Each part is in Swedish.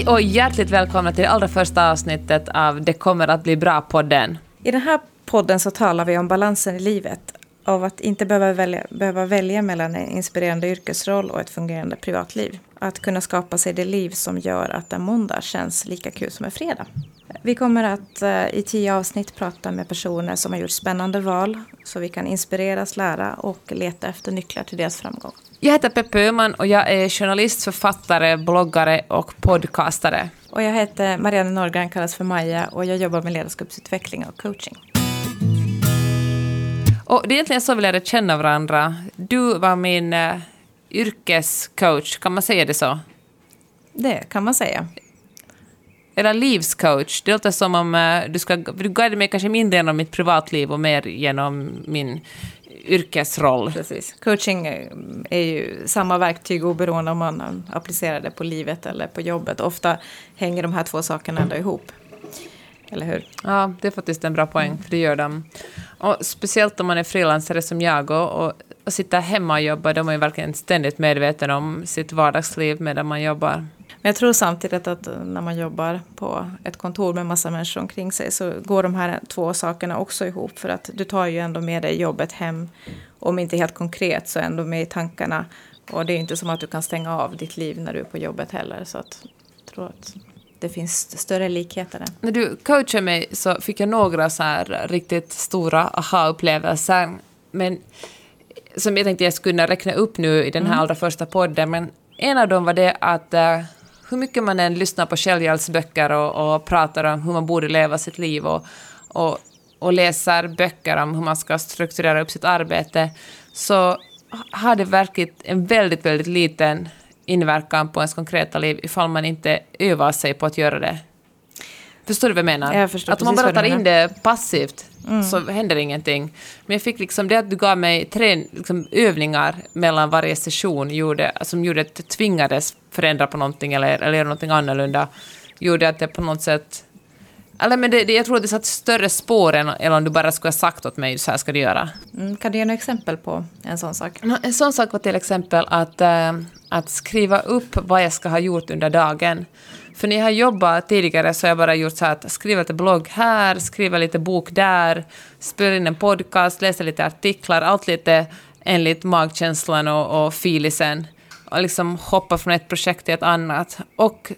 Hej och hjärtligt välkomna till det allra första avsnittet av Det kommer att bli bra-podden. I den här podden så talar vi om balansen i livet. Av att inte behöva välja, behöva välja mellan en inspirerande yrkesroll och ett fungerande privatliv. Att kunna skapa sig det liv som gör att en måndag känns lika kul som en fredag. Vi kommer att eh, i tio avsnitt prata med personer som har gjort spännande val så vi kan inspireras, lära och leta efter nycklar till deras framgång. Jag heter Peppe Öhman och jag är journalist, författare, bloggare och podcastare. Och jag heter Marianne Norgren, kallas för Maja och jag jobbar med ledarskapsutveckling och coaching. Och det är egentligen så vi lärde känna varandra. Du var min uh, yrkescoach, kan man säga det så? Det kan man säga. Eller livscoach. Det låter som om uh, du ska... Du guidade mig kanske mindre genom mitt privatliv och mer genom min yrkesroll. Precis. Coaching är ju samma verktyg oberoende om man applicerar det på livet eller på jobbet. Ofta hänger de här två sakerna ändå ihop. Eller hur? Ja, det är faktiskt en bra poäng, för det gör de. Och speciellt om man är frilansare som jag och, och, och sitter hemma och jobbar, då är man ju verkligen ständigt medveten om sitt vardagsliv medan man jobbar. Men jag tror samtidigt att när man jobbar på ett kontor med massa människor omkring sig så går de här två sakerna också ihop. För att du tar ju ändå med dig jobbet hem. Om inte helt konkret så ändå med i tankarna. Och det är inte som att du kan stänga av ditt liv när du är på jobbet heller. Så att, jag tror att det finns större likheter där. När du coachade mig så fick jag några så här riktigt stora aha-upplevelser. Men som jag tänkte jag skulle räkna upp nu i den här mm. allra första podden. Men en av dem var det att uh, hur mycket man än lyssnar på självhjälpsböcker och, och pratar om hur man borde leva sitt liv och, och, och läser böcker om hur man ska strukturera upp sitt arbete så har det verkligen en väldigt, väldigt liten inverkan på ens konkreta liv ifall man inte övar sig på att göra det. Förstår du vad jag menar? Jag att om man bara tar in det passivt mm. så händer ingenting. Men jag fick liksom det att du gav mig tre liksom, övningar mellan varje session gjorde, som gjorde att jag tvingades förändra på någonting eller, eller göra någonting annorlunda. Gjorde att det på något sätt... Eller men det, det, jag tror att det satt större spår än, än om du bara skulle ha sagt åt mig så här ska du göra. Mm, kan du ge några exempel på en sån sak? En sån sak var till exempel att, äh, att skriva upp vad jag ska ha gjort under dagen. För när jag har jobbat tidigare så har jag bara gjort så att skriva lite blogg här, skriva lite bok där, spela in en podcast, läsa lite artiklar, allt lite enligt magkänslan och, och filisen. Och liksom hoppa från ett projekt till ett annat. Och,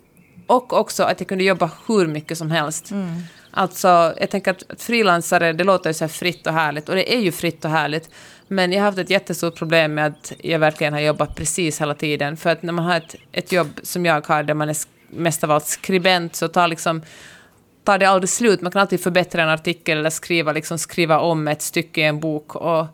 och också att jag kunde jobba hur mycket som helst. Mm. Alltså, jag tänker att frilansare, det låter ju så här fritt och härligt, och det är ju fritt och härligt. Men jag har haft ett jättestort problem med att jag verkligen har jobbat precis hela tiden. För att när man har ett, ett jobb som jag har, där man är mest av allt skribent, så tar liksom tar det aldrig slut. Man kan alltid förbättra en artikel eller skriva, liksom skriva om ett stycke i en bok. Och,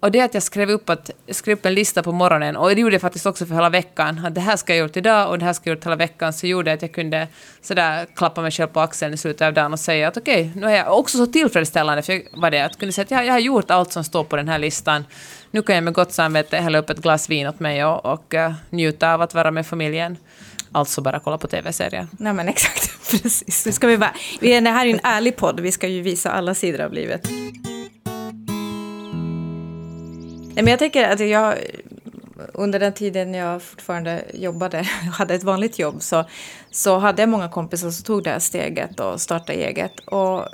och det att jag skrev upp, att, skrev upp en lista på morgonen, och det gjorde jag faktiskt också för hela veckan, att det här ska jag gjort idag och det här ska jag gjort hela veckan, så gjorde att jag kunde sådär klappa mig själv på axeln i slutet av dagen och säga att okej, okay, nu är jag också så tillfredsställande, för jag, var det, att kunna säga att jag, jag har gjort allt som står på den här listan. Nu kan jag med gott samvete hälla upp ett glas vin åt mig och, och uh, njuta av att vara med familjen. Alltså bara kolla på tv-serier. Nej men exakt, precis. Nu ska vi bara, det här är ju en ärlig podd, vi ska ju visa alla sidor av livet. Nej, men jag tänker att jag under den tiden jag fortfarande jobbade och hade ett vanligt jobb så, så hade jag många kompisar som tog det här steget och startade eget. Och,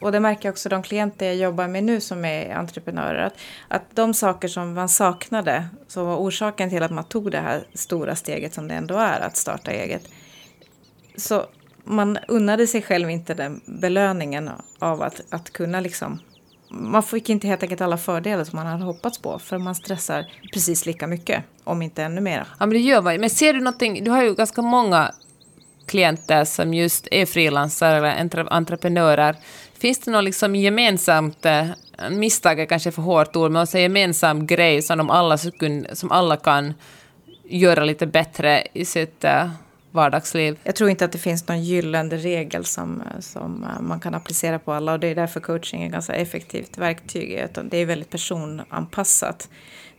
och det märker jag också de klienter jag jobbar med nu som är entreprenörer. Att, att de saker som man saknade, som var orsaken till att man tog det här stora steget som det ändå är att starta eget. Så man unnade sig själv inte den belöningen av att, att kunna liksom man fick inte helt enkelt alla fördelar som man hade hoppats på för man stressar precis lika mycket, om inte ännu mer. Ja, men det gör man Men ser du någonting, du har ju ganska många klienter som just är frilansare eller entreprenörer. Finns det något liksom gemensamt, eh, misstag är kanske för hårt ord, men en gemensam grej som, de alla, som alla kan göra lite bättre i sitt eh, vardagsliv. Jag tror inte att det finns någon gyllene regel som, eh, som man kan applicera på alla och det är därför coaching är ett ganska effektivt verktyg. Utan det är väldigt personanpassat.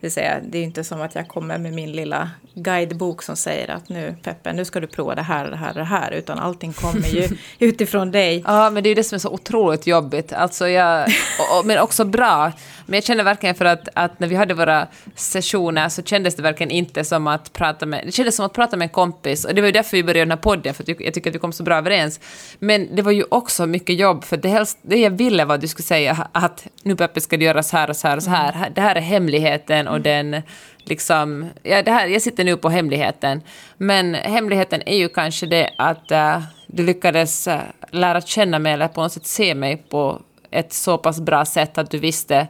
Det, vill säga, det är inte som att jag kommer med min lilla guidebok som säger att nu Peppe, nu ska du prova det här, det här, det här. Utan allting kommer ju utifrån dig. Ja, men det är det som är så otroligt jobbigt. Alltså jag, och, och, men också bra. Men jag känner verkligen för att, att när vi hade våra sessioner så kändes det verkligen inte som att prata med... Det kändes som att prata med en kompis. Och det var ju därför vi började den här podden, för jag tycker att vi kom så bra överens. Men det var ju också mycket jobb, för det, helst, det jag ville var att du skulle säga att nu Peppe ska det göras här och så här och så här. Mm. Det här är hemligheten och den liksom, ja, det här, jag sitter nu på hemligheten. Men hemligheten är ju kanske det att uh, du lyckades uh, lära känna mig eller på något sätt se mig på ett så pass bra sätt att du visste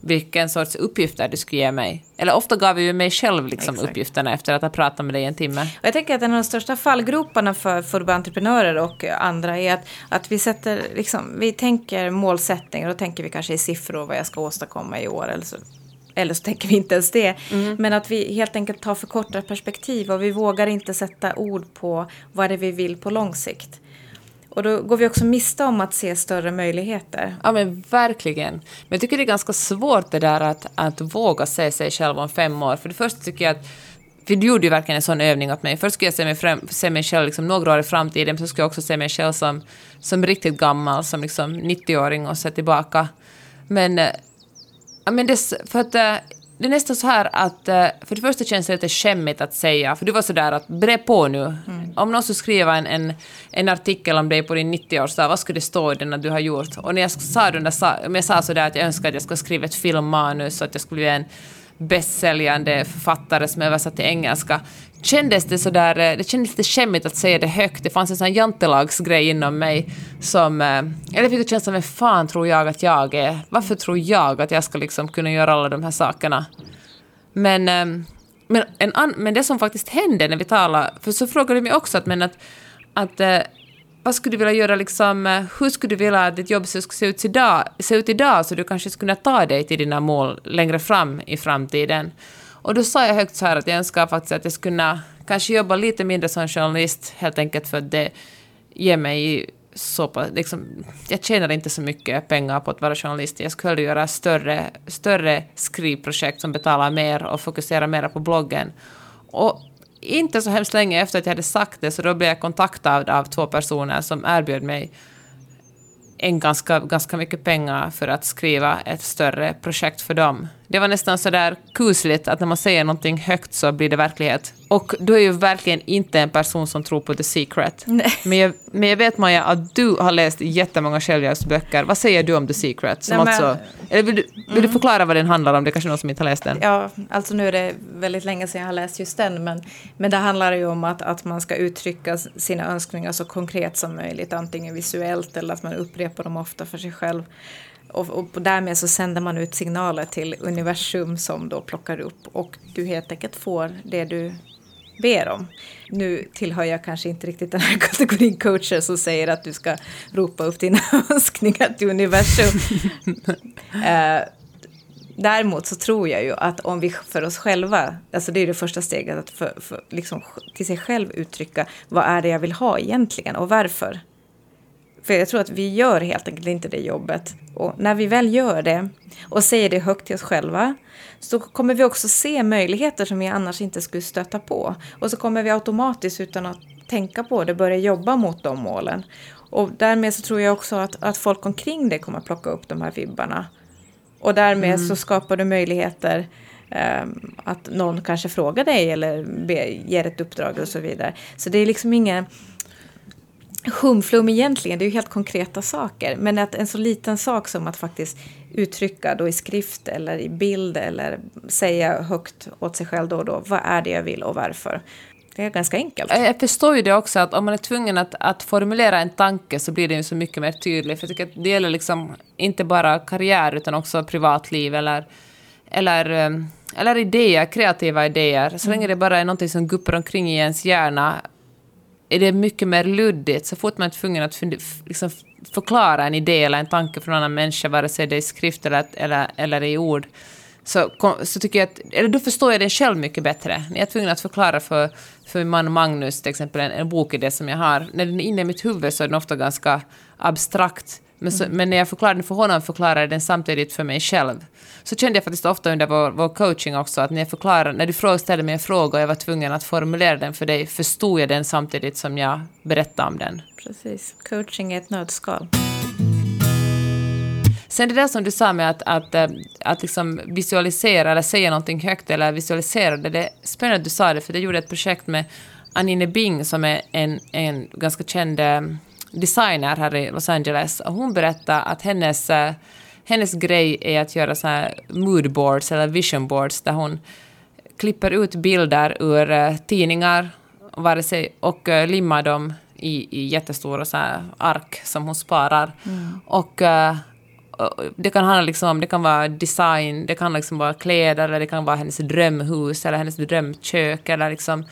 vilken sorts uppgifter du skulle ge mig. Eller ofta gav jag ju mig själv liksom uppgifterna efter att ha pratat med dig en timme. Och jag tänker att en av de största fallgroparna för, för entreprenörer och andra är att, att vi sätter, liksom, vi tänker målsättningar, då tänker vi kanske i siffror vad jag ska åstadkomma i år eller så eller så tänker vi inte ens det. Mm. Men att vi helt enkelt tar för korta perspektiv och vi vågar inte sätta ord på vad det är vi vill på lång sikt. Och då går vi också miste om att se större möjligheter. Ja men verkligen. Men jag tycker det är ganska svårt det där att, att våga se sig själv om fem år. För det första tycker jag att för du gjorde ju verkligen en sån övning åt mig. Först skulle jag se mig, fram, se mig själv liksom några år i framtiden, men så skulle jag också se mig själv som, som riktigt gammal, som liksom 90-åring och se tillbaka. Men eh, Ja, men det, för att, eh, det är nästan så här att, eh, för det första känns det lite skämmigt att säga, för du var så där att bre på nu. Mm. Om någon skulle skriva en, en, en, artikel om dig på din 90-årsdag, vad skulle det stå i den att du har gjort? Och när jag sa, den där, jag sa sådär att jag önskade att jag skulle skriva ett filmmanus, så att jag skulle bli en bästsäljande författare som översatt till engelska, kändes det sådär, eh, det kändes lite skämmigt att säga det högt. Det fanns en sån jantelagsgrej inom mig som, eh, eller fick känslan, vem fan tror jag att jag är? Varför tror jag att jag ska liksom kunna göra alla de här sakerna? Men, ehm, men, en an, men det som faktiskt hände när vi talade, för så frågade du mig också att, men att, att eh, vad skulle du vilja göra, liksom, hur skulle du vilja att ditt jobb skulle se ut, idag, se ut idag så du kanske skulle kunna ta dig till dina mål längre fram i framtiden? Och då sa jag högt så här att jag önskar faktiskt att jag skulle kunna kanske jobba lite mindre som journalist, helt enkelt för att det ger mig så pass, liksom, jag tjänar inte så mycket pengar på att vara journalist. Jag skulle göra större, större skrivprojekt som betalar mer och fokusera mer på bloggen. Och inte så hemskt länge efter att jag hade sagt det så då blev jag kontaktad av två personer som erbjöd mig en ganska, ganska mycket pengar för att skriva ett större projekt för dem. Det var nästan så där kusligt att när man säger någonting högt så blir det verklighet. Och du är ju verkligen inte en person som tror på The Secret. Nej. Men, jag, men jag vet Maja att du har läst jättemånga självhjälpsböcker. Vad säger du om The Secret? Som Nej, alltså, eller vill, du, vill mm. du förklara vad den handlar om? Det är kanske någon som inte har läst den. Ja, alltså nu är det väldigt länge sedan jag har läst just den. Men, men det handlar ju om att, att man ska uttrycka sina önskningar så konkret som möjligt. Antingen visuellt eller att man upprepar dem ofta för sig själv. Och, och därmed så sänder man ut signaler till universum som då plockar upp och du helt enkelt får det du ber om. Nu tillhör jag kanske inte riktigt den här kategorin coacher som säger att du ska ropa upp dina önskningar till universum. eh, däremot så tror jag ju att om vi för oss själva, alltså det är det första steget, att för, för, liksom, till sig själv uttrycka vad är det jag vill ha egentligen och varför. För jag tror att vi gör helt enkelt inte det jobbet. Och när vi väl gör det och säger det högt till oss själva så kommer vi också se möjligheter som vi annars inte skulle stöta på. Och så kommer vi automatiskt utan att tänka på det börja jobba mot de målen. Och därmed så tror jag också att, att folk omkring dig kommer plocka upp de här vibbarna. Och därmed mm. så skapar du möjligheter um, att någon kanske frågar dig eller be, ger ett uppdrag och så vidare. Så det är liksom ingen humflum egentligen, det är ju helt konkreta saker. Men att en så liten sak som att faktiskt uttrycka då i skrift eller i bild eller säga högt åt sig själv då och då, vad är det jag vill och varför? Det är ganska enkelt. Jag förstår ju det också, att om man är tvungen att, att formulera en tanke så blir det ju så mycket mer tydligt. För jag tycker att det gäller liksom inte bara karriär utan också privatliv eller, eller, eh, eller idéer, kreativa idéer. Så länge mm. det bara är någonting som guppar omkring i ens hjärna är det mycket mer luddigt. Så fort man är tvungen att liksom förklara en idé eller en tanke för en annan människa, vare sig det är i skrift eller, eller, eller i ord, så, så tycker jag att, eller då förstår jag den själv mycket bättre. När jag är tvungen att förklara för, för min man Magnus till exempel en, en bokidé som jag har, när den är inne i mitt huvud så är den ofta ganska abstrakt. Men, så, men när jag förklarade den för honom förklarade jag den samtidigt för mig själv. Så kände jag faktiskt ofta under vår, vår coaching också att när jag förklarade, när du frågade, ställde mig en fråga och jag var tvungen att formulera den för dig, förstod jag den samtidigt som jag berättade om den. Precis. Coaching är ett nötskal. Sen det där som du sa med att, att, eh, att liksom visualisera eller säga någonting högt eller visualisera det, det är spännande att du sa det, för det gjorde ett projekt med Anine Bing som är en, en ganska känd eh, designer här i Los Angeles. Och hon berättade att hennes, eh, hennes grej är att göra så här moodboards eller visionboards där hon klipper ut bilder ur tidningar vare sig, och limmar dem i, i jättestora så ark som hon sparar. Mm. Och det kan handla liksom om, det kan vara design, det kan liksom vara kläder, eller det kan vara hennes drömhus eller hennes drömkök eller liksom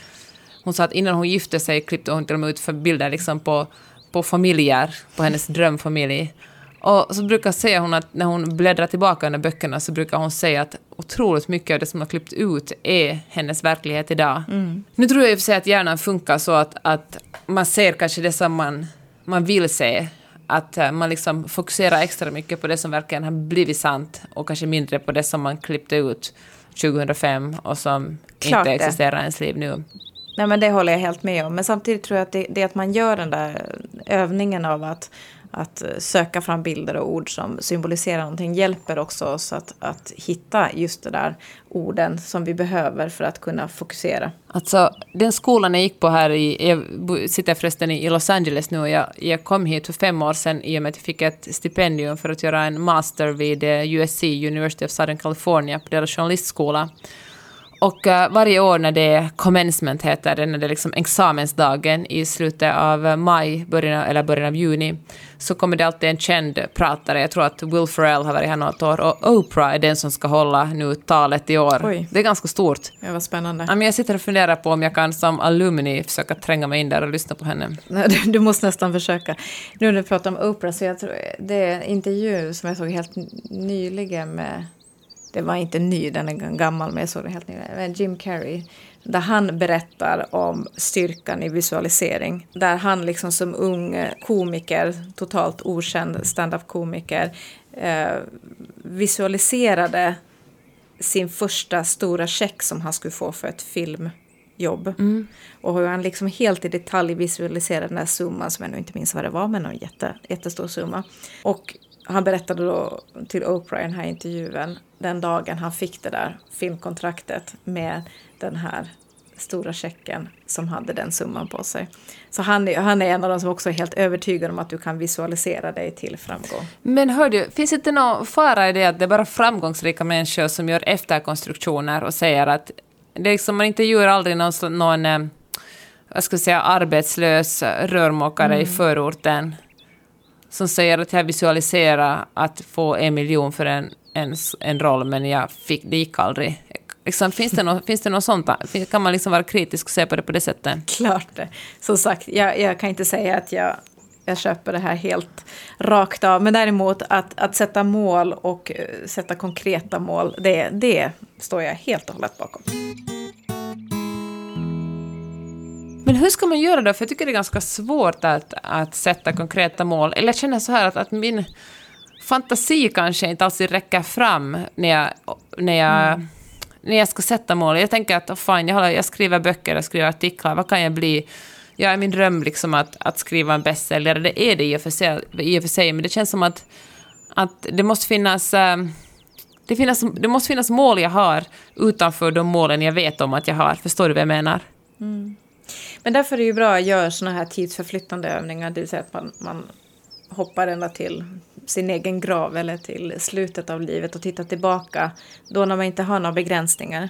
hon sa att innan hon gifte sig klippte hon till och med ut för bilder liksom på, på familjer, på hennes drömfamilj. Och så brukar säga hon att när hon bläddrar tillbaka under böckerna så brukar hon säga att otroligt mycket av det som har klippt ut är hennes verklighet idag. Mm. Nu tror jag i och för sig att hjärnan funkar så att, att man ser kanske det som man, man vill se att eh, man liksom fokuserar extra mycket på det som verkligen har blivit sant och kanske mindre på det som man klippte ut 2005 och som Klart inte existerar i ens liv nu. Nej, men det håller jag helt med om. Men samtidigt tror jag att det, det att man gör den där övningen av att att söka fram bilder och ord som symboliserar någonting hjälper också oss att, att hitta just det där orden som vi behöver för att kunna fokusera. Alltså, den skolan jag gick på här i, jag sitter förresten i Los Angeles nu och jag, jag kom hit för fem år sedan i och med att jag fick ett stipendium för att göra en master vid eh, USC, University of Southern California, på deras journalistskola. Och uh, varje år när det är commencement heter det, när det är liksom examensdagen i slutet av maj, början, eller början av juni, så kommer det alltid en känd pratare. Jag tror att Will Ferrell har varit här något år och Oprah är den som ska hålla nu talet i år. Oj. Det är ganska stort. Ja, vad spännande. Ja, men jag sitter och funderar på om jag kan som alumni försöka tränga mig in där och lyssna på henne. Du måste nästan försöka. Nu när du pratar om Oprah, så jag tror det är en intervju som jag såg helt nyligen med det var inte ny, den är gammal, men jag såg den helt nyligen. Jim Carrey. Där han berättar om styrkan i visualisering. Där han liksom som ung komiker, totalt okänd standup-komiker, eh, visualiserade sin första stora check som han skulle få för ett filmjobb. Mm. Och hur han liksom helt i detalj visualiserade den där summan som jag nu inte minns vad det var, men en jätte, jättestor summa. Och han berättade då till Oprah i den här intervjun den dagen han fick det där filmkontraktet med den här stora checken som hade den summan på sig. Så han, är, han är en av de som också är helt övertygad om att du kan visualisera dig till framgång. Men hör du, finns det inte någon fara i det att det är bara framgångsrika människor som gör efterkonstruktioner och säger att det är liksom, man intervjuar aldrig någon, någon eh, jag ska säga, arbetslös rörmokare mm. i förorten som säger att jag visualiserar att få en miljon för en, en, en roll, men jag fick, det gick aldrig. Liksom, finns, det något, finns det något sånt? Kan man liksom vara kritisk och se på det på det sättet? Klart det. Som sagt, jag, jag kan inte säga att jag, jag köper det här helt rakt av. Men däremot att, att sätta mål och eh, sätta konkreta mål, det, det står jag helt och hållet bakom. Men hur ska man göra då? För jag tycker det är ganska svårt att, att sätta konkreta mål. Eller jag känner så här att, att min fantasi kanske inte alltid räcker fram när jag, när jag, mm. när jag ska sätta mål. Jag tänker att oh fine, jag, håller, jag skriver böcker, jag skriver artiklar, vad kan jag bli? Jag är min dröm liksom att, att skriva en bestsäljare. Det är det i och för sig, i och för sig men det känns som att, att det måste finnas... Eh, det, finnas, det måste finnas mål jag har utanför de målen jag vet om att jag har. Förstår du vad jag menar? Mm. Men därför är det ju bra att göra sådana här tidsförflyttande övningar, det vill säga att man, man hoppar ända till sin egen grav eller till slutet av livet och tittar tillbaka då när man inte har några begränsningar.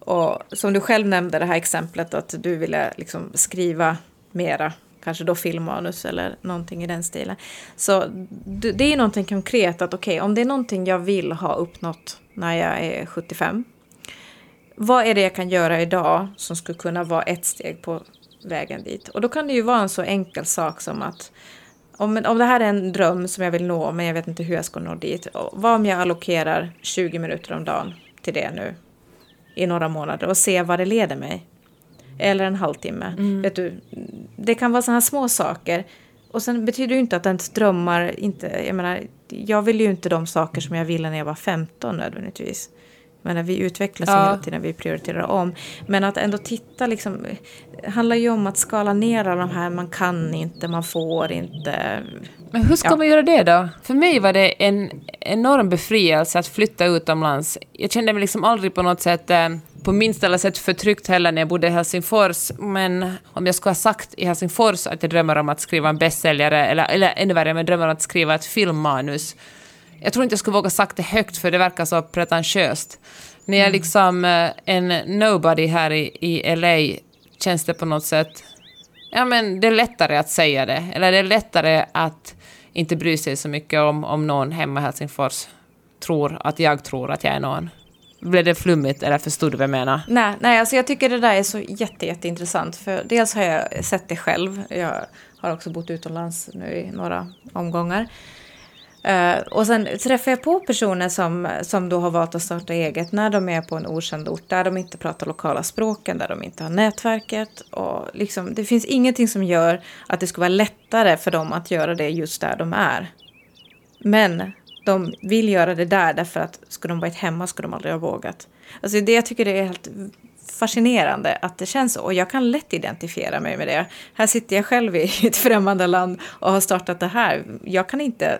Och som du själv nämnde det här exemplet att du ville liksom skriva mera, kanske då filmmanus eller någonting i den stilen. Så det är någonting konkret att okej, okay, om det är någonting jag vill ha uppnått när jag är 75 vad är det jag kan göra idag som skulle kunna vara ett steg på vägen dit? Och då kan det ju vara en så enkel sak som att om, om det här är en dröm som jag vill nå, men jag vet inte hur jag ska nå dit. Vad om jag allokerar 20 minuter om dagen till det nu i några månader och ser vad det leder mig? Eller en halvtimme. Mm. Vet du, det kan vara sådana små saker. och sen betyder det ju inte att ens drömmar inte... Jag menar, jag vill ju inte de saker som jag ville när jag var 15 nödvändigtvis. Menar, vi utvecklas ja. hela tiden, vi prioriterar om. Men att ändå titta liksom... Det handlar ju om att skala ner alla de här, man kan inte, man får inte. Men hur ska ja. man göra det då? För mig var det en enorm befrielse att flytta utomlands. Jag kände mig liksom aldrig på något sätt eh, på minsta sätt förtryckt heller när jag bodde i Helsingfors. Men om jag skulle ha sagt i Helsingfors att jag drömmer om att skriva en bästsäljare, eller, eller ännu värre, jag drömmer om att skriva ett filmmanus. Jag tror inte jag skulle våga sagt det högt, för det verkar så pretentiöst. När jag mm. liksom eh, en nobody här i, i LA känns det på något sätt... Ja, men det är lättare att säga det. Eller det är lättare att inte bry sig så mycket om, om någon hemma i Helsingfors tror att jag tror att jag är någon. Blev det flummigt eller förstod du vad jag menar? Nej, nej alltså jag tycker det där är så jätte, jätteintressant. För dels har jag sett det själv. Jag har också bott utomlands nu i några omgångar. Uh, och sen träffar jag på personer som, som då har valt att starta eget när de är på en okänd ort, där de inte pratar lokala språken, där de inte har nätverket. Och liksom, det finns ingenting som gör att det skulle vara lättare för dem att göra det just där de är. Men de vill göra det där därför att skulle de varit hemma skulle de aldrig ha vågat. Alltså det jag tycker det är helt fascinerande att det känns så. Och jag kan lätt identifiera mig med det. Här sitter jag själv i ett främmande land och har startat det här. Jag kan inte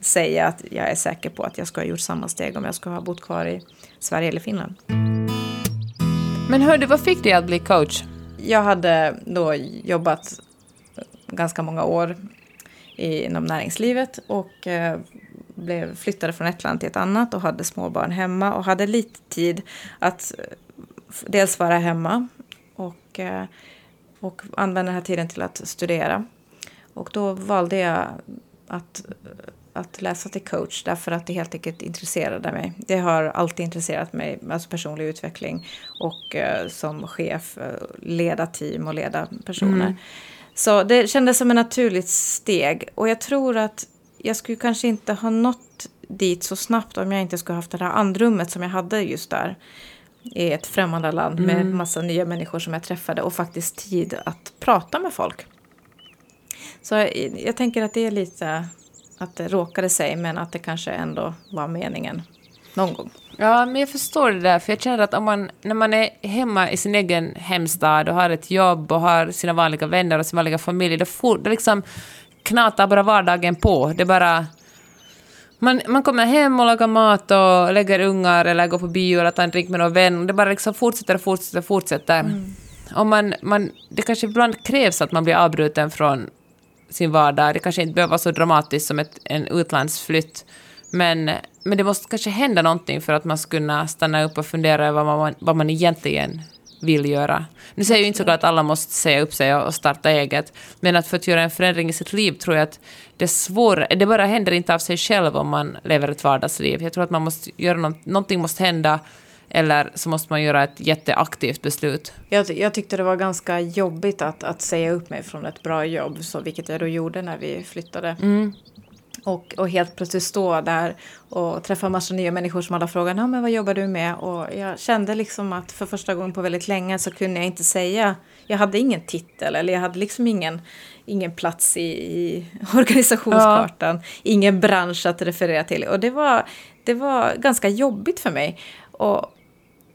säga att jag är säker på att jag ska ha gjort samma steg om jag ska ha bott kvar i Sverige eller Finland. Men hördu, vad fick dig att bli coach? Jag hade då jobbat ganska många år inom näringslivet och eh, blev, flyttade från ett land till ett annat och hade småbarn hemma och hade lite tid att eh, dels vara hemma och, eh, och använda den här tiden till att studera. Och då valde jag att, att läsa till coach därför att det helt enkelt intresserade mig. Det har alltid intresserat mig, alltså personlig utveckling och uh, som chef uh, leda team och leda personer. Mm. Så det kändes som ett naturligt steg och jag tror att jag skulle kanske inte ha nått dit så snabbt om jag inte skulle haft det här andrummet som jag hade just där i ett främmande land mm. med massa nya människor som jag träffade och faktiskt tid att prata med folk. Så jag, jag tänker att det är lite att det råkade sig men att det kanske ändå var meningen någon gång. Ja, men jag förstår det där, för jag känner att om man, när man är hemma i sin egen hemstad och har ett jobb och har sina vanliga vänner och sin vanliga familj, då får, det liksom knatar bara vardagen på. Det bara... Man, man kommer hem och lagar mat och lägger ungar eller går på bio eller tar en drink med någon vän. Det bara liksom fortsätter och fortsätter och fortsätter. Mm. Och man, man, det kanske ibland krävs att man blir avbruten från sin vardag. Det kanske inte behöver vara så dramatiskt som ett, en utlandsflytt. Men, men det måste kanske hända någonting för att man ska kunna stanna upp och fundera över vad man, vad man egentligen vill göra. Nu säger jag inte såklart att alla måste säga upp sig och starta eget, men att för att göra en förändring i sitt liv tror jag att det är svårare. Det bara händer inte av sig själv om man lever ett vardagsliv. Jag tror att man måste göra något, någonting måste hända eller så måste man göra ett jätteaktivt beslut. Jag, jag tyckte det var ganska jobbigt att, att säga upp mig från ett bra jobb, så, vilket jag då gjorde när vi flyttade. Mm. Och, och helt plötsligt stå där och träffa massa nya människor som alla frågar ja, men vad jobbar du med? Och jag kände liksom att för första gången på väldigt länge så kunde jag inte säga, jag hade ingen titel eller jag hade liksom ingen, ingen plats i, i organisationskartan, ja. ingen bransch att referera till. Och det var, det var ganska jobbigt för mig. Och,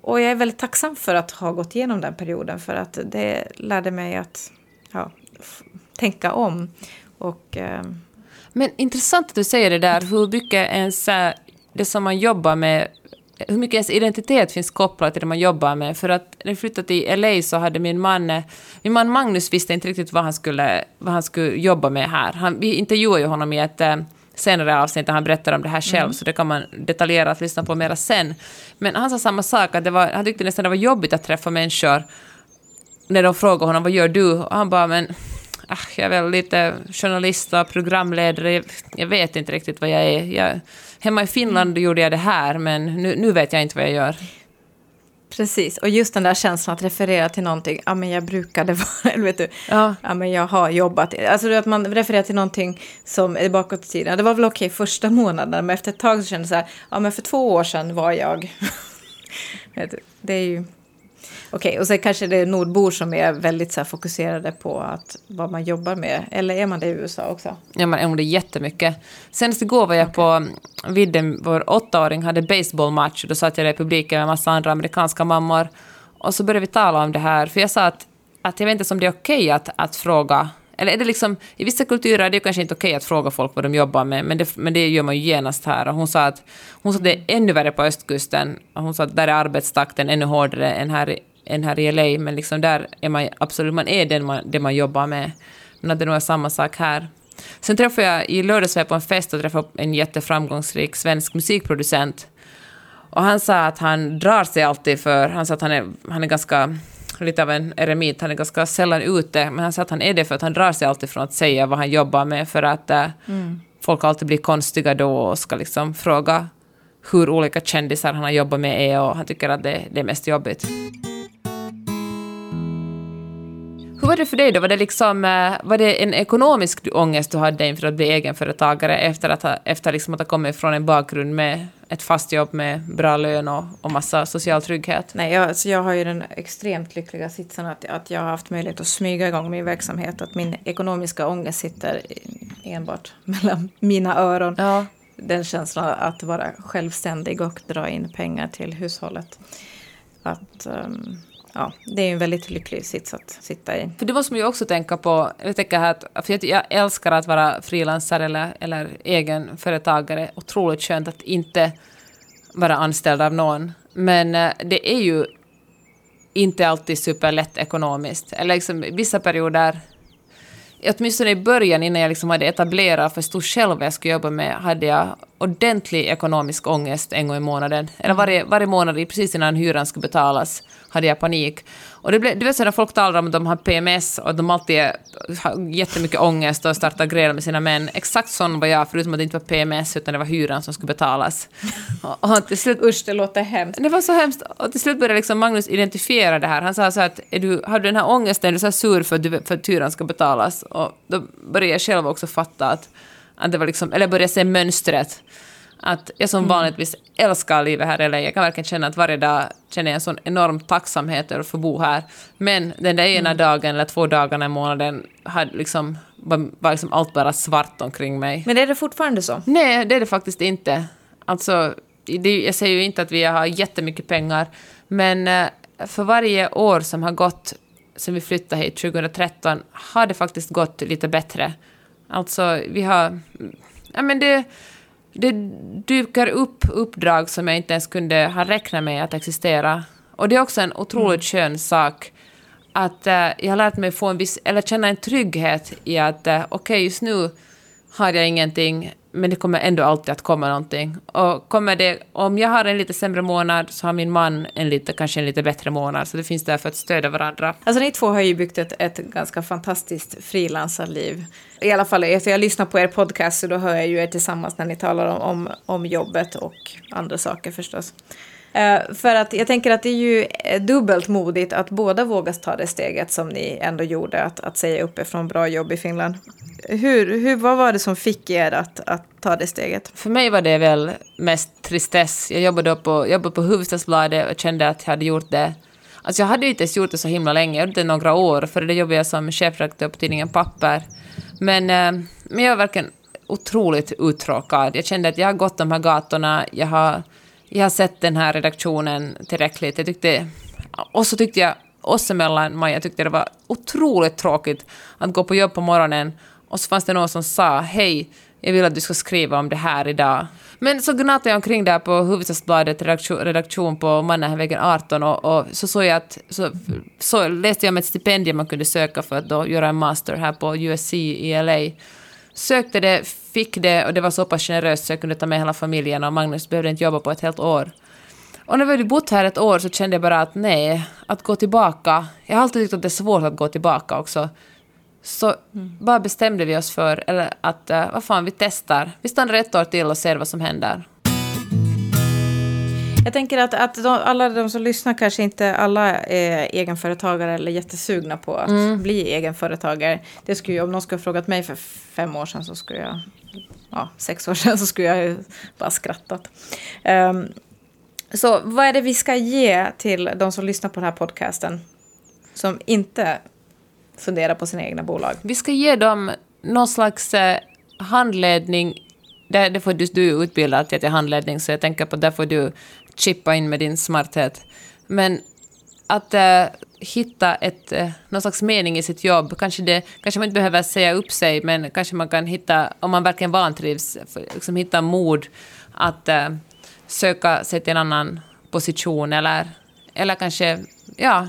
och jag är väldigt tacksam för att ha gått igenom den perioden för att det lärde mig att ja, tänka om. Och... Eh, men intressant att du säger det där, hur mycket ens eh, det som man jobbar med hur mycket ens identitet finns kopplat till det man jobbar med. För att när jag flyttade till LA så hade min man, eh, min man Magnus visste inte riktigt vad han skulle, vad han skulle jobba med här. Han, vi intervjuade ju honom i ett eh, senare avsnitt där han berättar om det här själv, mm. så det kan man detaljerat lyssna på mera sen. Men han sa samma sak, att det var, han tyckte nästan det var jobbigt att träffa människor när de frågade honom vad gör du? Och han bara men ah, jag är väl lite journalist och programledare, jag, jag vet inte riktigt vad jag är. Jag, hemma i Finland mm. gjorde jag det här, men nu, nu vet jag inte vad jag gör. Precis, och just den där känslan att referera till någonting, ja men jag brukade vara, vet du, ja. ja men jag har jobbat, alltså att man refererar till någonting som är bakåt i tiden. Det var väl okej första månaden, men efter ett tag så kände jag så här, ja men för två år sedan var jag, det är ju Okej, okay, och sen kanske det är nordbor som är väldigt så här, fokuserade på att, vad man jobbar med. Eller är man det i USA också? Ja, man är det jättemycket. Senast igår var jag okay. på vidden, vår åttaåring hade baseballmatch. Och då satt jag där i publiken med massa andra amerikanska mammor. Och så började vi tala om det här. För jag sa att, att jag vet inte om det är okej okay att, att fråga eller är det liksom, i vissa kulturer är det kanske inte okej att fråga folk vad de jobbar med, men det, men det gör man ju genast här. Och hon sa att, hon sa att det är ännu värre på östkusten. Och hon sa att där är arbetstakten ännu hårdare än här, än här i LA, men liksom där är man absolut, man är den man, det man jobbar med. Men att det nog är samma sak här. Sen träffade jag, i lördags var jag på en fest och träffade en jätteframgångsrik svensk musikproducent. Och han sa att han drar sig alltid för, han sa att han är, han är ganska lite av en eremit. Han är ganska sällan ute, men han säger att han är det för att han drar sig alltid från att säga vad han jobbar med, för att äh, mm. folk alltid blir konstiga då och ska liksom fråga hur olika kändisar han har jobbat med är och han tycker att det, det är mest jobbigt. Hur var det för dig då? Var det, liksom, äh, var det en ekonomisk ångest du hade inför att bli egenföretagare efter att ha, efter liksom att ha kommit från en bakgrund med ett fast jobb med bra lön och, och massa social trygghet? Nej, jag, alltså jag har ju den extremt lyckliga sitsen att, att jag har haft möjlighet att smyga igång min verksamhet. Att min ekonomiska ångest sitter enbart mellan mina öron. Ja. Den känslan att vara självständig och dra in pengar till hushållet. Att... Um, ja, det är en väldigt lycklig sits att sitta i. För det måste man ju också tänka på. Jag tänker att, för jag älskar att vara frilansare eller, eller egenföretagare. Otroligt skönt att inte vara anställd av någon. Men eh, det är ju inte alltid superlätt ekonomiskt. Eller liksom vissa perioder åtminstone i början innan jag liksom hade etablerat och förstod själv vad jag skulle jobba med, hade jag ordentlig ekonomisk ångest en gång i månaden. Eller varje, varje månad, precis innan hyran skulle betalas, hade jag panik. Och det blev, du vet så när folk talar om att de har PMS och de alltid har jättemycket ångest och startar gräl med sina män. Exakt sån var jag, förutom att det inte var PMS utan det var hyran som skulle betalas. Och, och till slut, Usch, det låter hemskt. Det var så hemskt. Och till slut började liksom Magnus identifiera det här. Han sa så att är du, har du den här ångesten, är du så sur för att, du, för att hyran ska betalas? Och då började jag själv också fatta att, att det var liksom, eller började se mönstret att jag som mm. vanligtvis älskar livet här, eller jag kan verkligen känna att varje dag känner jag en sån enorm tacksamhet över att få bo här. Men den där ena mm. dagen eller två dagarna i månaden hade liksom, var, var liksom allt bara svart omkring mig. Men är det fortfarande så? Nej, det är det faktiskt inte. Alltså, det, jag säger ju inte att vi har jättemycket pengar, men eh, för varje år som har gått sen vi flyttade hit 2013 har det faktiskt gått lite bättre. Alltså, vi har... Ja, men det det dyker upp uppdrag som jag inte ens kunde ha räknat med att existera. Och det är också en otroligt mm. skön sak att uh, jag har lärt mig få en viss, eller känna en trygghet i att uh, okej, okay, just nu har jag ingenting, men det kommer ändå alltid att komma någonting. Och kommer det, om jag har en lite sämre månad så har min man en lite, kanske en lite bättre månad, så det finns där för att stödja varandra. Alltså ni två har ju byggt ett, ett ganska fantastiskt frilansarliv. I alla fall efter jag lyssnar på er podcast så då hör jag ju er tillsammans när ni talar om, om, om jobbet och andra saker förstås. Eh, för att jag tänker att det är ju eh, dubbelt modigt att båda vågas ta det steget som ni ändå gjorde, att, att säga upp er från bra jobb i Finland. Hur, hur, vad var det som fick er att, att ta det steget? För mig var det väl mest tristess. Jag jobbade på, jobbade på Hufvudstadsbladet och kände att jag hade gjort det Alltså jag hade inte ens gjort det så himla länge, jag gjorde det några år, för det jobbade jag som chefredaktör på tidningen Papper. Men, eh, men jag var verkligen otroligt uttråkad. Jag kände att jag har gått de här gatorna, jag har, jag har sett den här redaktionen tillräckligt. Jag tyckte, och så tyckte jag oss emellan, Maja, tyckte det var otroligt tråkigt att gå på jobb på morgonen och så fanns det någon som sa hej, jag vill att du ska skriva om det här idag. Men så gnatade jag omkring där på Hufvudstadsbladet redaktion, redaktion på Mannerheimvägen 18 och, och, så såg jag att, så, så läste jag om ett stipendium man kunde söka för att då göra en master här på USC i LA. Sökte det, fick det och det var så pass generöst så jag kunde ta med hela familjen och Magnus behövde inte jobba på ett helt år. Och när vi hade bott här ett år så kände jag bara att nej, att gå tillbaka. Jag har alltid tyckt att det är svårt att gå tillbaka också. Så mm. bara bestämde vi oss för eller att uh, vad fan, vi testar. Vi stannar ett år till och ser vad som händer. Jag tänker att, att de, alla de som lyssnar kanske inte alla är egenföretagare eller jättesugna på att mm. bli egenföretagare. Det skulle, om någon skulle ha frågat mig för fem år sedan så skulle jag, ja, sex år sedan så skulle jag bara skrattat. Um, Så vad är det vi ska ge till de som lyssnar på den här podcasten? Som inte funderar på sina egna bolag. Vi ska ge dem någon slags eh, handledning. Där, där får du, du är utbildad till handledning, så jag tänker på där får du chippa in med din smarthet. Men att äh, hitta ett, äh, någon slags mening i sitt jobb. Kanske, det, kanske man inte behöver säga upp sig, men kanske man kan hitta, om man verkligen vantrivs, liksom hitta mod att äh, söka sig till en annan position eller, eller kanske, ja,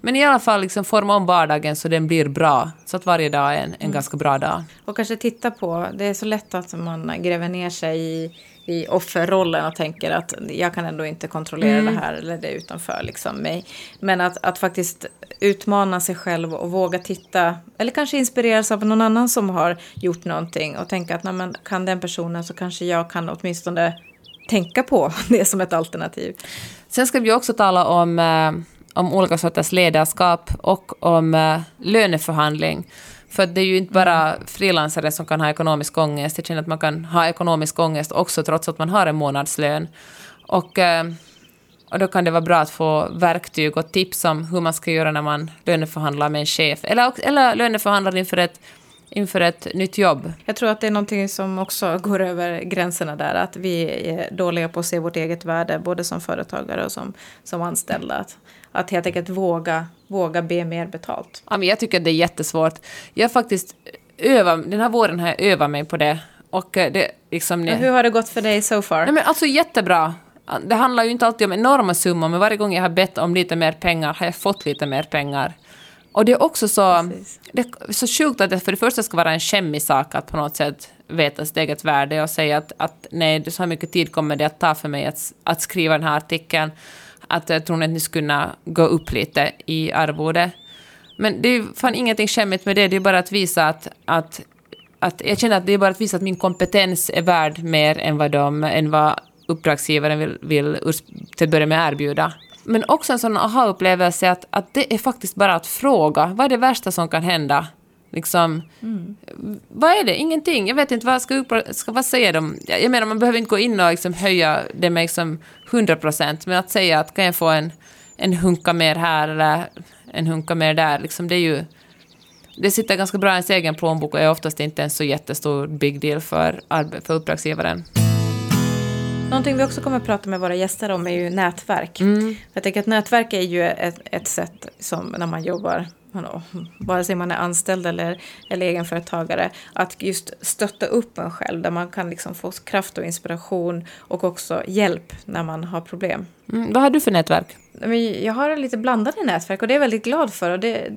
men i alla fall liksom forma om vardagen så den blir bra. Så att varje dag är en, en mm. ganska bra dag. Och kanske titta på, det är så lätt att man gräver ner sig i, i offerrollen och tänker att jag kan ändå inte kontrollera mm. det här eller det utanför liksom mig. Men att, att faktiskt utmana sig själv och våga titta, eller kanske inspireras av någon annan som har gjort någonting och tänka att men, kan den personen så kanske jag kan åtminstone tänka på det som ett alternativ. Sen ska vi också tala om eh, om olika sorters ledarskap och om uh, löneförhandling. För det är ju inte bara frilansare som kan ha ekonomisk ångest. Jag känner att man kan ha ekonomisk ångest också trots att man har en månadslön. Och, uh, och då kan det vara bra att få verktyg och tips om hur man ska göra när man löneförhandlar med en chef. Eller, eller löneförhandlar inför ett inför ett nytt jobb. Jag tror att det är någonting som också går över gränserna där, att vi är dåliga på att se vårt eget värde, både som företagare och som, som anställda. Att, att helt enkelt våga, våga be mer betalt. Ja, men jag tycker det är jättesvårt. Jag har faktiskt övat, den här våren har jag övat mig på det. Och eh, det, liksom, ja, hur har det gått för dig so far? Nej, men alltså jättebra. Det handlar ju inte alltid om enorma summor, men varje gång jag har bett om lite mer pengar har jag fått lite mer pengar. Och det är också så, det är så sjukt att det för det första ska vara en skämmig sak att på något sätt veta sitt eget värde och säga att, att nej, så här mycket tid kommer det att ta för mig att, att skriva den här artikeln att jag tror att ni skulle kunna gå upp lite i arvode. Men det är fan ingenting skämmigt med det, det är bara att visa att, att, att jag känner att det är bara att visa att min kompetens är värd mer än vad, de, än vad uppdragsgivaren vill, vill till att börja med erbjuda. Men också en sån aha-upplevelse att, att det är faktiskt bara att fråga. Vad är det värsta som kan hända? Liksom, mm. Vad är det? Ingenting. Jag vet inte vad ska, upp, ska vad säga de? Jag menar, man behöver inte gå in och liksom höja det med liksom 100 procent, men att säga att kan jag få en, en hunka mer här eller en hunka mer där, liksom, det är ju... Det sitter ganska bra i ens egen plånbok och är oftast inte en så jättestor big deal för, för uppdragsgivaren. Någonting vi också kommer att prata med våra gäster om är ju nätverk. Mm. Jag tänker att nätverk är ju ett, ett sätt som när man jobbar vare sig man är anställd eller, eller egenföretagare, att just stötta upp en själv där man kan liksom få kraft och inspiration och också hjälp när man har problem. Mm, vad har du för nätverk? Jag har lite blandade nätverk och det är jag väldigt glad för. Och det,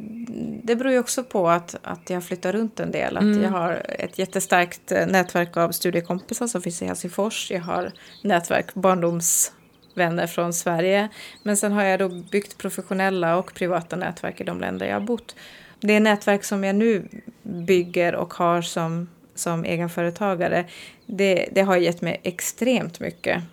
det beror ju också på att, att jag flyttar runt en del. Att mm. Jag har ett jättestarkt eh, nätverk av studiekompisar som finns i Helsingfors. Jag har nätverk barndoms vänner från Sverige. Men sen har jag då byggt professionella och privata nätverk i de länder jag har bott. Det nätverk som jag nu bygger och har som, som egenföretagare, det, det har gett mig extremt mycket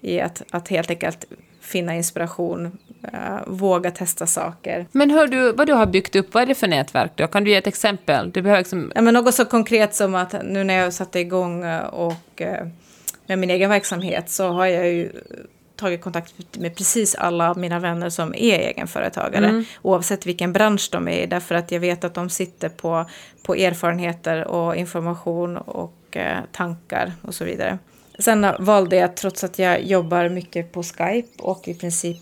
i att, att helt enkelt finna inspiration, uh, våga testa saker. Men hör du, vad du har byggt upp, vad är det för nätverk då? Kan du ge ett exempel? Du behöver liksom... ja, men något så konkret som att nu när jag satte igång eh, och uh, med min egen verksamhet så har jag ju tagit kontakt med precis alla mina vänner som är egenföretagare. Mm. Oavsett vilken bransch de är i. Därför att jag vet att de sitter på, på erfarenheter och information och eh, tankar och så vidare. Sen valde jag, trots att jag jobbar mycket på Skype och i princip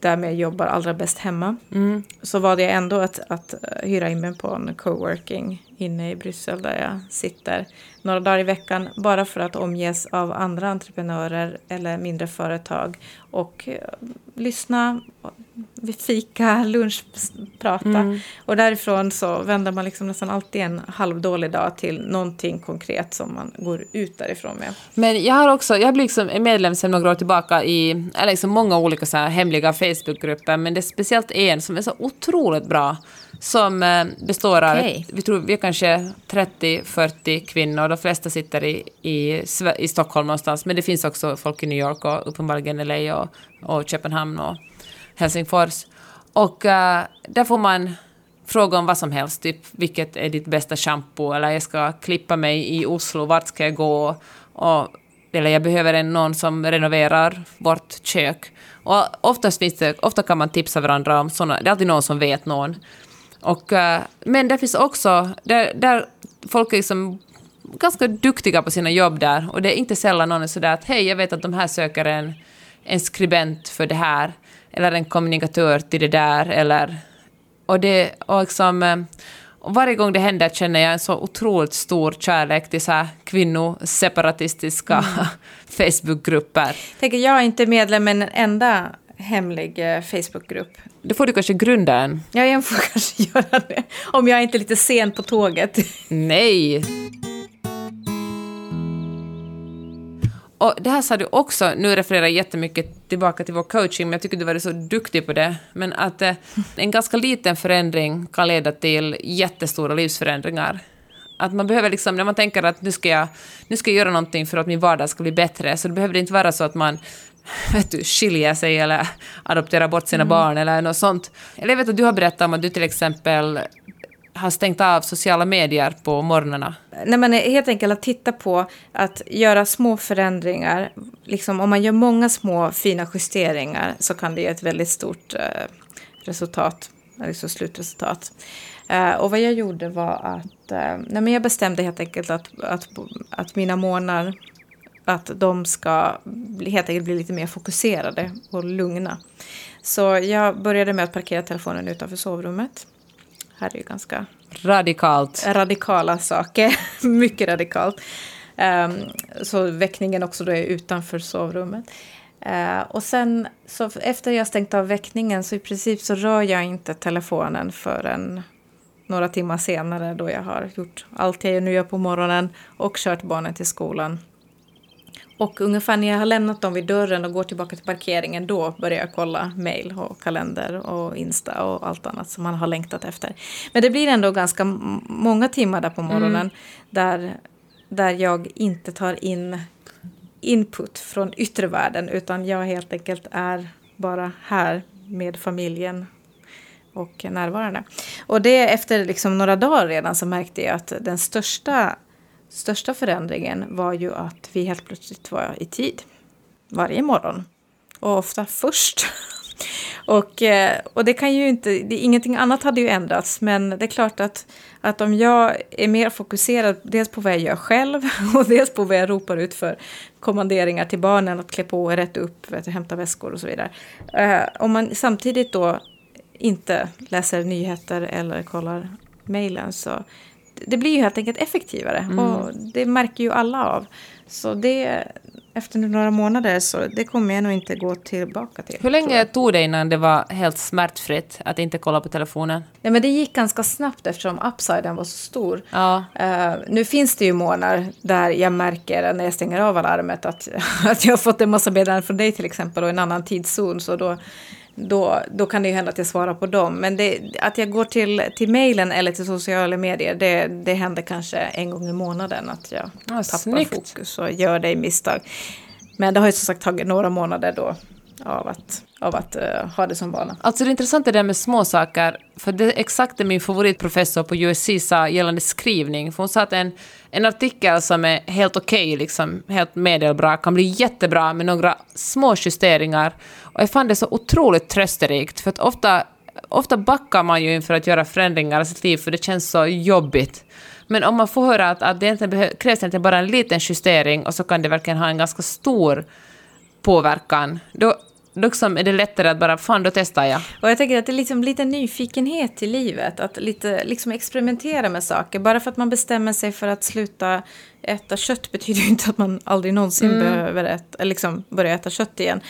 därmed jobbar allra bäst hemma, mm. så valde jag ändå att, att hyra in mig på en coworking inne i Bryssel där jag sitter några dagar i veckan bara för att omges av andra entreprenörer eller mindre företag och uh, lyssna, fika, lunch, prata. Mm. Och därifrån så vänder man liksom nästan alltid en halvdålig dag till någonting konkret som man går ut därifrån med. Men jag har också, jag blir liksom medlem sedan några år tillbaka i, eller liksom många olika så hemliga Facebookgrupper, men det är speciellt en som är så otroligt bra som eh, består av, okay. vi tror vi är kanske 30-40 kvinnor, de flesta sitter i, i, i Stockholm någonstans, men det finns också folk i New York och uppenbarligen LA och, och Köpenhamn och Helsingfors. Och uh, där får man fråga om vad som helst, typ vilket är ditt bästa shampoo, eller jag ska klippa mig i Oslo, vart ska jag gå? Och eller jag behöver en, någon som renoverar vårt kök. Och oftast finns det, ofta kan man tipsa varandra om sådana, det är alltid någon som vet någon. Och, eh, men det finns också, där, där folk är liksom ganska duktiga på sina jobb där, och det är inte sällan någon är sådär att hej, jag vet att de här söker en, en skribent för det här, eller en kommunikatör till det där, eller... Och det, och liksom, eh, och varje gång det händer känner jag en så otroligt stor kärlek till så här kvinnoseparatistiska mm. Facebookgrupper. Tänker, jag är inte medlem i en enda hemlig eh, Facebookgrupp. Då får du kanske grunda en. Ja, jag får kanske göra det. Om jag är inte är lite sen på tåget. Nej. Och det här sa du också, nu refererar jag jättemycket tillbaka till vår coaching, men jag tycker du var så duktig på det, men att eh, en ganska liten förändring kan leda till jättestora livsförändringar. Att man behöver liksom, när man tänker att nu ska jag, nu ska jag göra någonting för att min vardag ska bli bättre, så det behöver inte vara så att man vet du, skiljer sig eller adopterar bort sina mm. barn eller något sånt. Eller jag vet att du har berättat om att du till exempel har stängt av sociala medier på morgnarna? Nej, men helt enkelt att titta på att göra små förändringar. Liksom, om man gör många små fina justeringar så kan det ge ett väldigt stort eh, resultat, liksom slutresultat. Eh, och vad jag gjorde var att eh, nej, men jag bestämde helt enkelt att, att, att mina månader att de ska helt enkelt bli lite mer fokuserade och lugna. Så jag började med att parkera telefonen utanför sovrummet här är ju ganska radikalt. radikala saker. Mycket radikalt. Um, så väckningen också då är utanför sovrummet. Uh, och sen så efter jag stängt av väckningen så i princip så rör jag inte telefonen förrän några timmar senare då jag har gjort allt jag nu gör på morgonen och kört barnen till skolan. Och ungefär när jag har lämnat dem vid dörren och går tillbaka till parkeringen då börjar jag kolla mail och kalender och Insta och allt annat som man har längtat efter. Men det blir ändå ganska många timmar där på morgonen mm. där, där jag inte tar in input från yttre världen utan jag helt enkelt är bara här med familjen och närvarande. Och det efter liksom några dagar redan så märkte jag att den största största förändringen var ju att vi helt plötsligt var i tid. Varje morgon. Och ofta först. och, eh, och det kan ju inte, det, ingenting annat hade ju ändrats. Men det är klart att, att om jag är mer fokuserad dels på vad jag gör själv och dels på vad jag ropar ut för kommanderingar till barnen att klä på, rätta upp, vet, hämta väskor och så vidare. Eh, om man samtidigt då inte läser nyheter eller kollar mejlen så det blir ju helt enkelt effektivare. Mm. Och det märker ju alla av. Så det, efter några månader så det kommer jag nog inte gå tillbaka till. Hur länge tog det innan det var helt smärtfritt att inte kolla på telefonen? Ja, men det gick ganska snabbt eftersom upsiden var så stor. Ja. Uh, nu finns det ju månader där jag märker när jag stänger av alarmet att, att jag har fått en massa meddelanden från dig till exempel och en annan tidszon. Så då då, då kan det ju hända att jag svarar på dem. Men det, att jag går till, till mejlen eller till sociala medier, det, det händer kanske en gång i månaden att jag ah, tappar snyggt. fokus och gör det i misstag. Men det har ju som sagt tagit några månader då av att, av att uh, ha det som vana. Alltså det intressanta är det med småsaker, för det är exakt det min favoritprofessor på USC sa gällande skrivning. För hon sa att en, en artikel som är helt okej, okay, liksom, helt medelbra, kan bli jättebra med några små justeringar. Och jag fann det så otroligt trösterikt, för att ofta, ofta backar man ju inför att göra förändringar i sitt liv, för det känns så jobbigt. Men om man får höra att, att det egentligen krävs egentligen bara en liten justering och så kan det verkligen ha en ganska stor påverkan, då, liksom är det lättare att bara, fan då testar jag. Och jag tänker att det är liksom lite nyfikenhet i livet, att lite liksom experimentera med saker. Bara för att man bestämmer sig för att sluta äta kött betyder ju inte att man aldrig någonsin mm. behöver äta, liksom börja äta kött igen.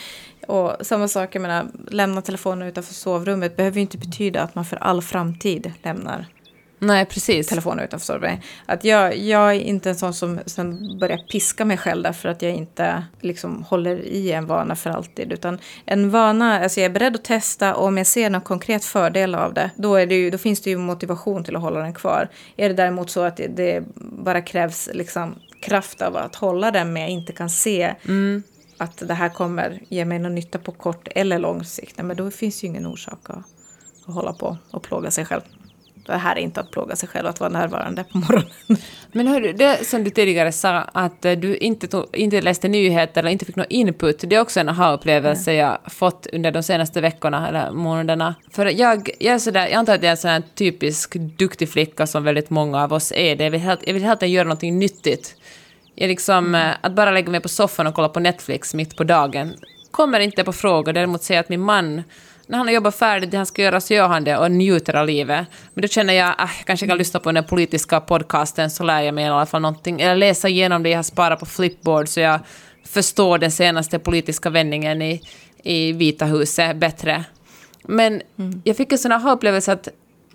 Och samma sak, jag menar, lämna telefonen utanför sovrummet behöver ju inte betyda att man för all framtid lämnar Nej, precis. telefonen utanför mig. Att jag, jag är inte en sån som sen börjar piska mig själv därför att jag inte liksom håller i en vana för alltid. Utan en vana, alltså jag är beredd att testa och om jag ser någon konkret fördel av det, då, är det ju, då finns det ju motivation till att hålla den kvar. Är det däremot så att det, det bara krävs liksom kraft av att hålla den men jag inte kan se mm. att det här kommer ge mig någon nytta på kort eller lång sikt, men då finns ju ingen orsak att, att hålla på och plåga sig själv. Det här är inte att plåga sig själv att vara närvarande på morgonen. Men hörru, det som du tidigare sa, att eh, du inte, tog, inte läste nyheter eller inte fick någon input, det är också en aha-upplevelse jag fått under de senaste veckorna eller månaderna. För jag, jag, är sådär, jag antar att jag är en sån här typisk duktig flicka som väldigt många av oss är det. Jag vill, helt, jag vill hela tiden göra någonting nyttigt. Jag liksom, mm. Att bara lägga mig på soffan och kolla på Netflix mitt på dagen kommer inte på fråga. Däremot säger att min man när han har jobbat färdigt det han ska göra så gör han det och njuter av livet. Men då känner jag att äh, jag kanske kan lyssna på den politiska podcasten så lär jag mig i alla fall någonting. Eller läsa igenom det jag har sparat på Flipboard så jag förstår den senaste politiska vändningen i, i Vita huset bättre. Men mm. jag fick en sån här upplevelse att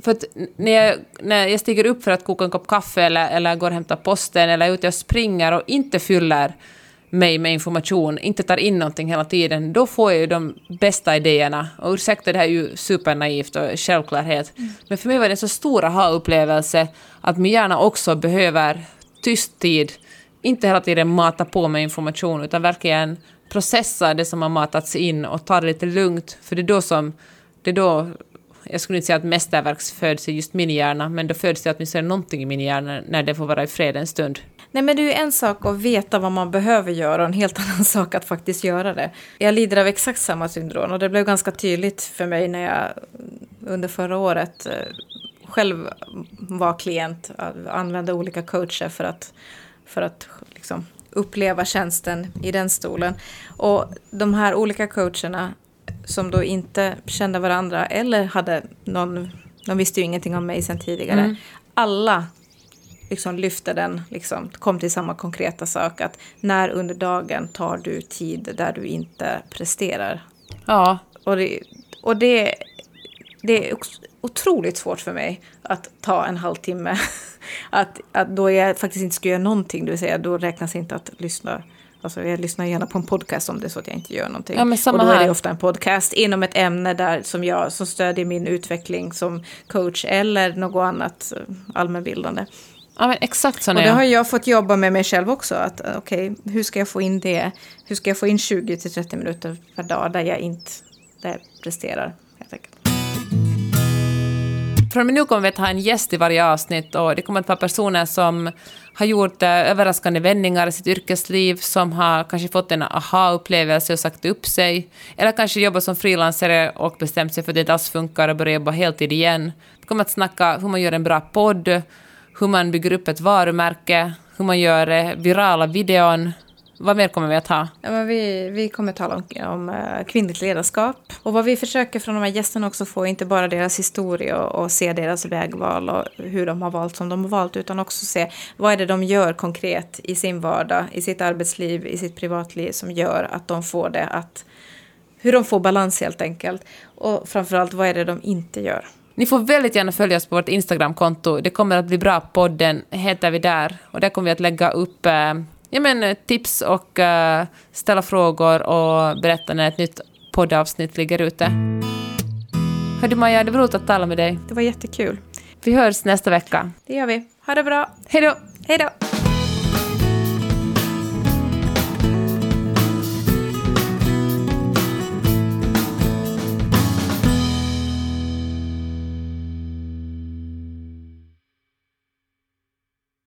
för att när jag, när jag stiger upp för att koka en kopp kaffe eller, eller går och hämtar posten eller är ute och springer och inte fyller mig med information, inte tar in någonting hela tiden, då får jag ju de bästa idéerna. Och ursäkta, det här är ju supernaivt och självklarhet. Mm. Men för mig var det en så stor aha-upplevelse att min hjärna också behöver tyst tid. Inte hela tiden mata på med information, utan verkligen processa det som har matats in och ta det lite lugnt. För det är då som... Det är då, jag skulle inte säga att mästerverk föds i just min hjärna, men då föds det åtminstone någonting i min hjärna när det får vara i fred en stund. Nej men det är ju en sak att veta vad man behöver göra och en helt annan sak att faktiskt göra det. Jag lider av exakt samma syndrom och det blev ganska tydligt för mig när jag under förra året eh, själv var klient, använde olika coacher för att, för att liksom uppleva tjänsten i den stolen. Och de här olika coacherna som då inte kände varandra eller hade någon, de visste ju ingenting om mig sedan tidigare. Mm. Alla liksom lyfte den, liksom, kom till samma konkreta sak att när under dagen tar du tid där du inte presterar? Ja. Och det, och det, det är otroligt svårt för mig att ta en halvtimme. Att, att då jag faktiskt inte ska göra någonting, det vill säga då räknas inte att lyssna Alltså jag lyssnar gärna på en podcast om det är så att jag inte gör någonting. Ja, men samma och då är det ofta en podcast inom ett ämne där som jag som stödjer min utveckling som coach eller något annat eh, allmänbildande. Ja, men exakt så Och det har jag fått jobba med mig själv också. Att eh, okay, hur ska jag få in det? Hur ska jag få in 20-30 minuter per dag där jag inte där jag presterar? Helt enkelt. Från och med nu kommer vi att ha en gäst i varje avsnitt och det kommer att vara personer som har gjort eh, överraskande vändningar i sitt yrkesliv, som har kanske fått en aha-upplevelse och sagt upp sig, eller kanske jobbat som frilansare och bestämt sig för att det inte alls funkar och börjar jobba heltid igen. Vi kommer att snacka hur man gör en bra podd, hur man bygger upp ett varumärke, hur man gör eh, virala videon. Vad mer kommer vi att ha? Ja, men vi, vi kommer att tala om, om eh, kvinnligt ledarskap. Och vad vi försöker från de här gästerna också få, inte bara deras historia och, och, se deras vägval och hur de har valt som de har valt, utan också se vad är det de gör konkret i sin vardag, i sitt arbetsliv, i sitt privatliv som gör att de får det att... Hur de får balans helt enkelt. Och framförallt, vad är det de inte gör? Ni får väldigt gärna följa oss på vårt Instagramkonto. Det kommer att bli bra. Podden heter vi där. Och där kommer vi att lägga upp eh, ja, men, tips och eh, ställa frågor och berätta när ett nytt poddavsnitt ligger ute. Hördu Maja, det var roligt att tala med dig. Det var jättekul. Vi hörs nästa vecka. Det gör vi. Ha det bra. Hej då. Hej då.